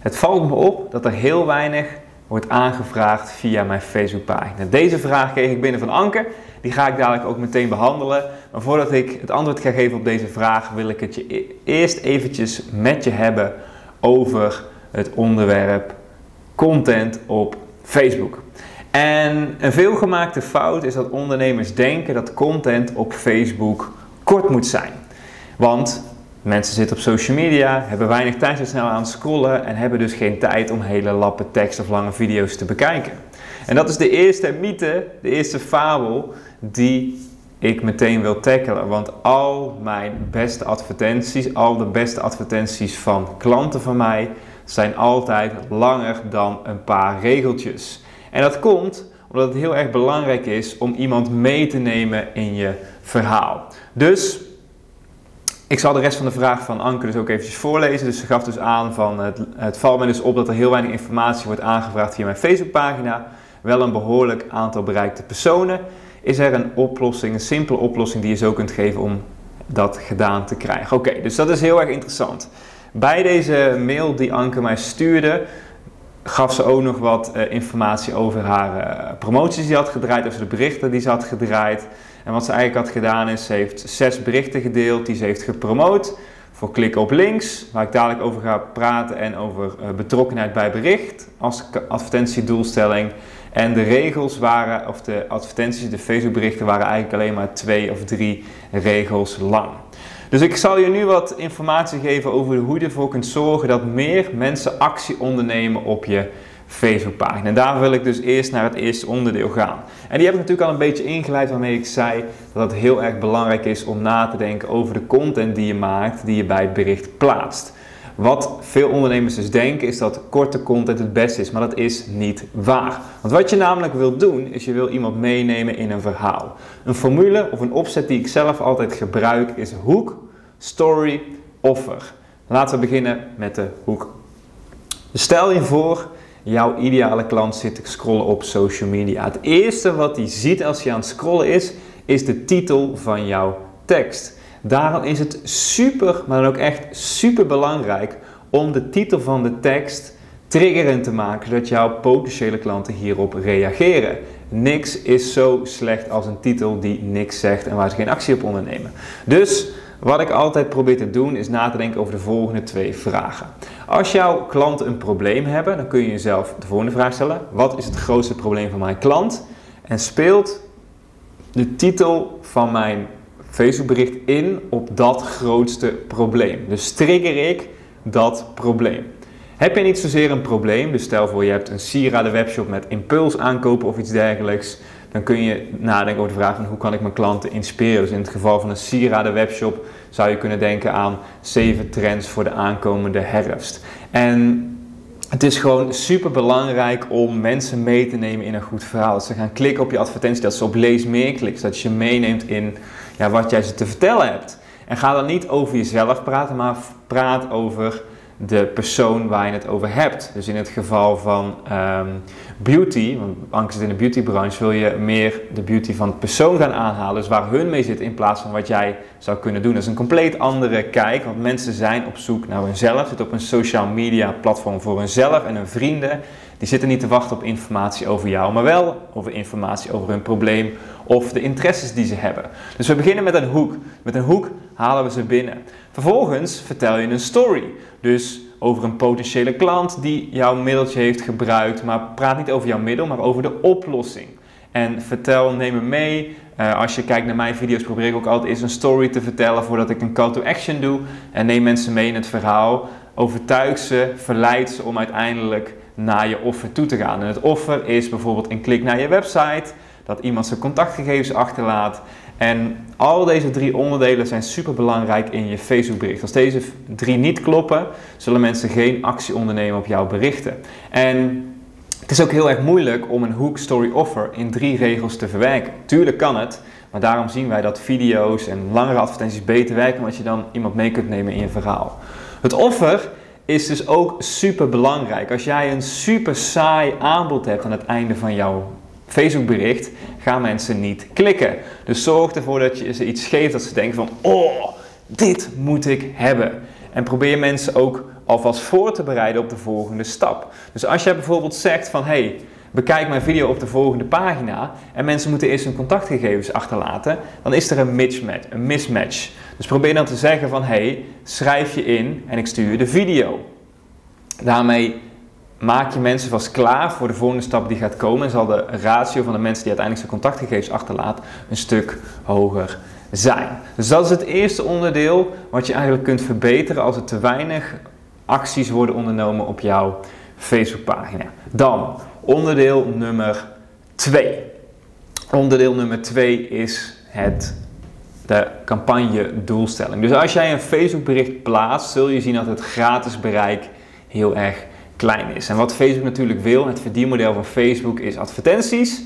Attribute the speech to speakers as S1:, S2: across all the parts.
S1: Het valt me op dat er heel weinig wordt aangevraagd via mijn Facebookpagina. Deze vraag kreeg ik binnen van Anke. Die ga ik dadelijk ook meteen behandelen. Maar voordat ik het antwoord ga geven op deze vraag, wil ik het je e- eerst eventjes met je hebben over het onderwerp content op Facebook. En een veelgemaakte fout is dat ondernemers denken dat content op Facebook kort moet zijn. Want Mensen zitten op social media, hebben weinig tijd, zijn snel aan het scrollen en hebben dus geen tijd om hele lappen tekst of lange video's te bekijken. En dat is de eerste mythe, de eerste fabel die ik meteen wil tackelen. Want al mijn beste advertenties, al de beste advertenties van klanten van mij, zijn altijd langer dan een paar regeltjes. En dat komt omdat het heel erg belangrijk is om iemand mee te nemen in je verhaal. Dus ik zal de rest van de vraag van Anke dus ook eventjes voorlezen. Dus ze gaf dus aan van het, het valt mij dus op dat er heel weinig informatie wordt aangevraagd via mijn Facebookpagina. Wel een behoorlijk aantal bereikte personen. Is er een oplossing, een simpele oplossing die je zo kunt geven om dat gedaan te krijgen? Oké, dus dat is heel erg interessant. Bij deze mail die Anke mij stuurde, gaf ze ook nog wat uh, informatie over haar uh, promoties die ze had gedraaid, over de berichten die ze had gedraaid. En wat ze eigenlijk had gedaan is, ze heeft zes berichten gedeeld die ze heeft gepromoot voor klik op links, waar ik dadelijk over ga praten en over uh, betrokkenheid bij bericht als advertentiedoelstelling. En de regels waren, of de advertenties, de Facebookberichten waren eigenlijk alleen maar twee of drie regels lang. Dus ik zal je nu wat informatie geven over hoe je ervoor kunt zorgen dat meer mensen actie ondernemen op je Facebookpagina. En daar wil ik dus eerst naar het eerste onderdeel gaan. En die heb ik natuurlijk al een beetje ingeleid waarmee ik zei dat het heel erg belangrijk is om na te denken over de content die je maakt, die je bij het bericht plaatst. Wat veel ondernemers dus denken is dat korte content het beste is, maar dat is niet waar. Want wat je namelijk wil doen, is je wil iemand meenemen in een verhaal. Een formule of een opzet die ik zelf altijd gebruik is hoek, story, offer. Laten we beginnen met de hoek. Stel je voor, jouw ideale klant zit te scrollen op social media. Het eerste wat hij ziet als hij aan het scrollen is, is de titel van jouw tekst. Daarom is het super, maar dan ook echt super belangrijk om de titel van de tekst triggerend te maken, zodat jouw potentiële klanten hierop reageren. Niks is zo slecht als een titel die niks zegt en waar ze geen actie op ondernemen. Dus wat ik altijd probeer te doen is na te denken over de volgende twee vragen. Als jouw klanten een probleem hebben, dan kun je jezelf de volgende vraag stellen: wat is het grootste probleem van mijn klant? En speelt de titel van mijn Facebookbericht in op dat grootste probleem. Dus trigger ik dat probleem. Heb je niet zozeer een probleem, dus stel voor je hebt een sieraden webshop met impuls aankopen of iets dergelijks, dan kun je nadenken over de vraag van hoe kan ik mijn klanten inspireren. Dus in het geval van een sieraden webshop zou je kunnen denken aan 7 trends voor de aankomende herfst. En het is gewoon super belangrijk om mensen mee te nemen in een goed verhaal. Dat ze gaan klikken op je advertentie, dat ze op lees meer klikken, dat je meeneemt in ja, wat jij ze te vertellen hebt. En ga dan niet over jezelf praten, maar praat over de persoon waar je het over hebt. Dus in het geval van um, beauty, want Anke zit in de beautybranche, wil je meer de beauty van de persoon gaan aanhalen. Dus waar hun mee zit in plaats van wat jij zou kunnen doen. Dat is een compleet andere kijk, want mensen zijn op zoek naar hunzelf. Zitten op een social media platform voor hunzelf en hun vrienden. Die zitten niet te wachten op informatie over jou, maar wel over informatie over hun probleem of de interesses die ze hebben. Dus we beginnen met een hoek. Met een hoek halen we ze binnen. Vervolgens vertel je een story. Dus over een potentiële klant die jouw middeltje heeft gebruikt, maar praat niet over jouw middel, maar over de oplossing. En vertel, neem me mee. Uh, als je kijkt naar mijn video's, probeer ik ook altijd eens een story te vertellen voordat ik een call to action doe. En neem mensen mee in het verhaal. Overtuig ze, verleid ze om uiteindelijk naar je offer toe te gaan. En het offer is bijvoorbeeld een klik naar je website, dat iemand zijn contactgegevens achterlaat En al deze drie onderdelen zijn super belangrijk in je Facebook bericht. Als deze drie niet kloppen, zullen mensen geen actie ondernemen op jouw berichten. En het is ook heel erg moeilijk om een hook story offer in drie regels te verwerken. Tuurlijk kan het, maar daarom zien wij dat video's en langere advertenties beter werken, omdat je dan iemand mee kunt nemen in je verhaal. Het offer is dus ook super belangrijk. Als jij een super saai aanbod hebt aan het einde van jouw Facebook bericht, gaan mensen niet klikken. Dus zorg ervoor dat je ze iets geeft dat ze denken van, oh, dit moet ik hebben. En probeer mensen ook alvast voor te bereiden op de volgende stap. Dus als je bijvoorbeeld zegt van, hey, bekijk mijn video op de volgende pagina en mensen moeten eerst hun contactgegevens achterlaten, dan is er een mismatch. Een mismatch. Dus probeer dan te zeggen van, hey, schrijf je in en ik stuur je de video. Daarmee maak je mensen vast klaar voor de volgende stap die gaat komen en zal de ratio van de mensen die uiteindelijk zijn contactgegevens achterlaat een stuk hoger zijn. Dus dat is het eerste onderdeel wat je eigenlijk kunt verbeteren als er te weinig acties worden ondernomen op jouw Facebookpagina. Dan onderdeel nummer 2. Onderdeel nummer 2 is het de campagne doelstelling. Dus als jij een Facebook bericht plaatst, zul je zien dat het gratis bereik heel erg klein is. En wat Facebook natuurlijk wil, het verdienmodel van Facebook is advertenties.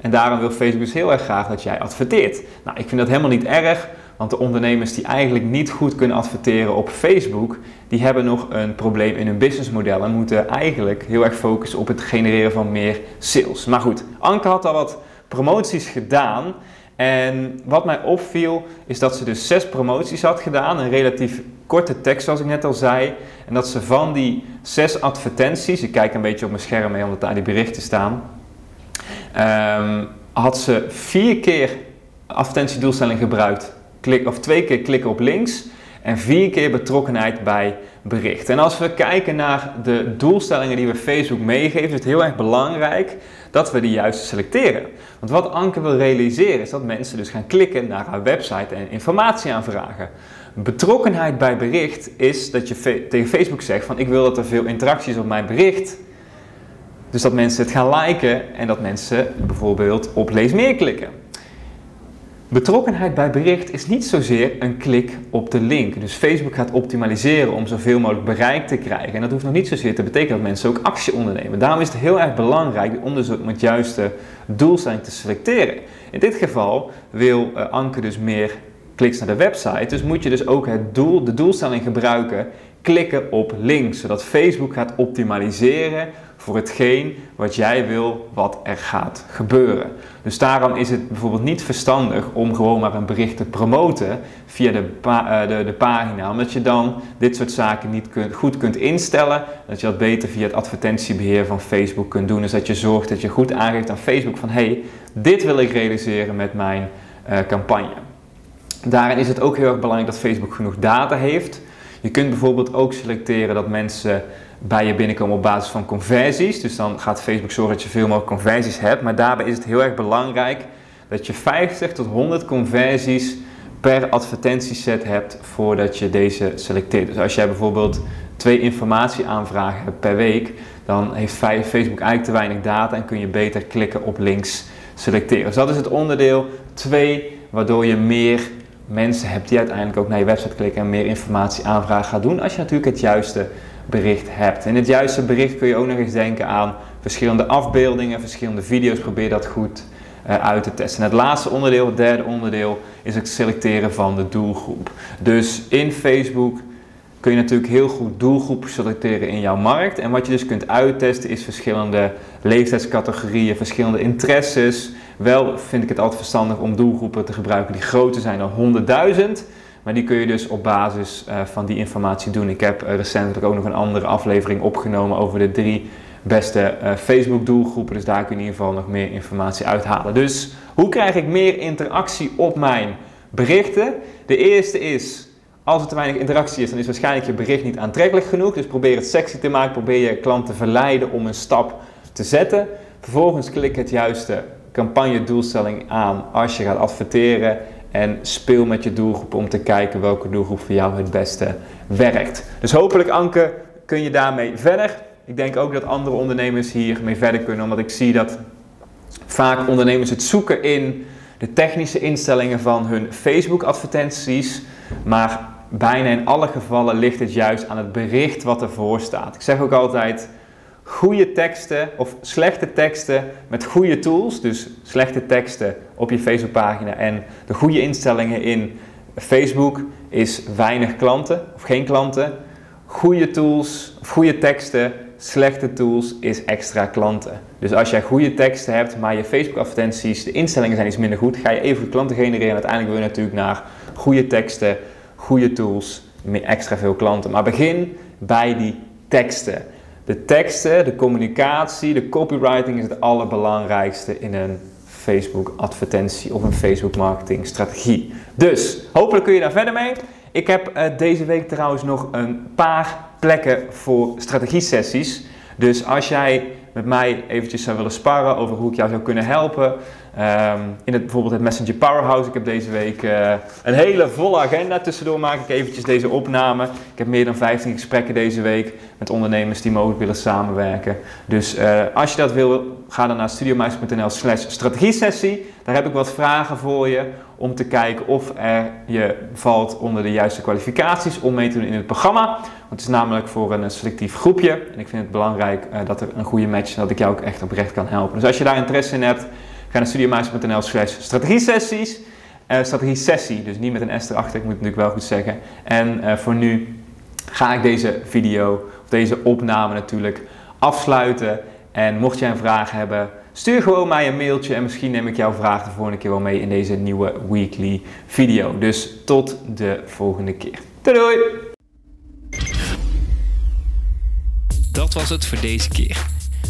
S1: En daarom wil Facebook dus heel erg graag dat jij adverteert. Nou, ik vind dat helemaal niet erg, want de ondernemers die eigenlijk niet goed kunnen adverteren op Facebook, die hebben nog een probleem in hun businessmodel en moeten eigenlijk heel erg focussen op het genereren van meer sales. Maar goed, Anke had al wat promoties gedaan. En wat mij opviel is dat ze dus zes promoties had gedaan, een relatief korte tekst zoals ik net al zei. En dat ze van die zes advertenties, ik kijk een beetje op mijn scherm mee omdat daar die berichten staan, um, had ze vier keer advertentiedoelstelling gebruikt, klik, of twee keer klikken op links en vier keer betrokkenheid bij bericht. En als we kijken naar de doelstellingen die we Facebook meegeven, is het heel erg belangrijk dat we de juiste selecteren. Want wat Anke wil realiseren is dat mensen dus gaan klikken naar haar website en informatie aanvragen. Betrokkenheid bij bericht is dat je tegen Facebook zegt van ik wil dat er veel interacties op mijn bericht. Dus dat mensen het gaan liken en dat mensen bijvoorbeeld op lees meer klikken. Betrokkenheid bij bericht is niet zozeer een klik op de link. Dus Facebook gaat optimaliseren om zoveel mogelijk bereik te krijgen. En dat hoeft nog niet zozeer te betekenen dat mensen ook actie ondernemen. Daarom is het heel erg belangrijk om dus met het juiste doelstelling te selecteren. In dit geval wil uh, Anke dus meer kliks naar de website. Dus moet je dus ook het doel, de doelstelling gebruiken, klikken op links. Zodat Facebook gaat optimaliseren voor hetgeen wat jij wil wat er gaat gebeuren. Dus daarom is het bijvoorbeeld niet verstandig om gewoon maar een bericht te promoten via de, eh, de, de pagina, omdat je dan dit soort zaken niet kunt, goed kunt instellen. Dat je dat beter via het advertentiebeheer van Facebook kunt doen. Dus dat je zorgt dat je goed aangeeft aan Facebook van hey, dit wil ik realiseren met mijn uh, campagne. Daarin is het ook heel erg belangrijk dat Facebook genoeg data heeft. Je kunt bijvoorbeeld ook selecteren dat mensen bij je binnenkomen op basis van conversies. Dus dan gaat Facebook zorgen dat je veel mogelijk conversies hebt. Maar daarbij is het heel erg belangrijk dat je 50 tot 100 conversies per advertentieset hebt voordat je deze selecteert. Dus als jij bijvoorbeeld twee informatieaanvragen hebt per week, dan heeft Facebook eigenlijk te weinig data en kun je beter klikken op links selecteren. Dus dat is het onderdeel 2, waardoor je meer mensen hebt die uiteindelijk ook naar je website klikken en meer informatie aanvragen gaat doen. Als je natuurlijk het juiste bericht hebt. In het juiste bericht kun je ook nog eens denken aan verschillende afbeeldingen, verschillende video's. Probeer dat goed uh, uit te testen. En het laatste onderdeel, het derde onderdeel, is het selecteren van de doelgroep. Dus in Facebook kun je natuurlijk heel goed doelgroepen selecteren in jouw markt. En wat je dus kunt uittesten is verschillende leeftijdscategorieën, verschillende interesses. Wel vind ik het altijd verstandig om doelgroepen te gebruiken die groter zijn dan 100.000. Maar die kun je dus op basis uh, van die informatie doen. Ik heb recentelijk ook nog een andere aflevering opgenomen over de drie beste uh, Facebook doelgroepen. Dus daar kun je in ieder geval nog meer informatie uithalen. Dus hoe krijg ik meer interactie op mijn berichten? De eerste is, als er te weinig interactie is, dan is waarschijnlijk je bericht niet aantrekkelijk genoeg. Dus probeer het sexy te maken. Probeer je klant te verleiden om een stap te zetten. Vervolgens klik het juiste campagne doelstelling aan als je gaat adverteren en speel met je doelgroep om te kijken welke doelgroep voor jou het beste werkt. Dus hopelijk Anke kun je daarmee verder. Ik denk ook dat andere ondernemers hiermee verder kunnen, omdat ik zie dat vaak ondernemers het zoeken in de technische instellingen van hun Facebook-advertenties, maar bijna in alle gevallen ligt het juist aan het bericht wat ervoor staat. Ik zeg ook altijd, goede teksten of slechte teksten met goede tools, dus slechte teksten op je Facebookpagina en de goede instellingen in Facebook is weinig klanten of geen klanten. Goede tools goede teksten, slechte tools is extra klanten. Dus als jij goede teksten hebt, maar je Facebook advertenties, de instellingen zijn iets minder goed, ga je even klanten genereren en uiteindelijk wil je natuurlijk naar goede teksten, goede tools, meer extra veel klanten. Maar begin bij die teksten. De teksten, de communicatie, de copywriting is het allerbelangrijkste in een Facebook advertentie of een Facebook marketing strategie. Dus hopelijk kun je daar verder mee. Ik heb uh, deze week trouwens nog een paar plekken voor strategie sessies. Dus als jij met mij eventjes zou willen sparren over hoe ik jou zou kunnen helpen, Um, in het, bijvoorbeeld het Messenger Powerhouse. Ik heb deze week uh, een hele volle agenda. Tussendoor maak ik eventjes deze opname. Ik heb meer dan 15 gesprekken deze week met ondernemers die mogelijk willen samenwerken. Dus uh, als je dat wil, ga dan naar studiomeisters.nl slash strategiesessie. Daar heb ik wat vragen voor je om te kijken of er je valt onder de juiste kwalificaties om mee te doen in het programma. Want het is namelijk voor een selectief groepje. En ik vind het belangrijk uh, dat er een goede match is dat ik jou ook echt oprecht kan helpen. Dus als je daar interesse in hebt Ga naar studiomasternl slash strategie-sessies. Uh, strategie-sessie, dus niet met een S erachter, ik moet het natuurlijk wel goed zeggen. En voor nu ga ik deze video, of deze opname natuurlijk, afsluiten. En mocht jij een vraag hebben, stuur gewoon mij een mailtje en misschien neem ik jouw vraag de volgende keer wel mee in deze nieuwe weekly video. Dus tot de volgende keer. Doei doei!
S2: Dat was het voor deze keer.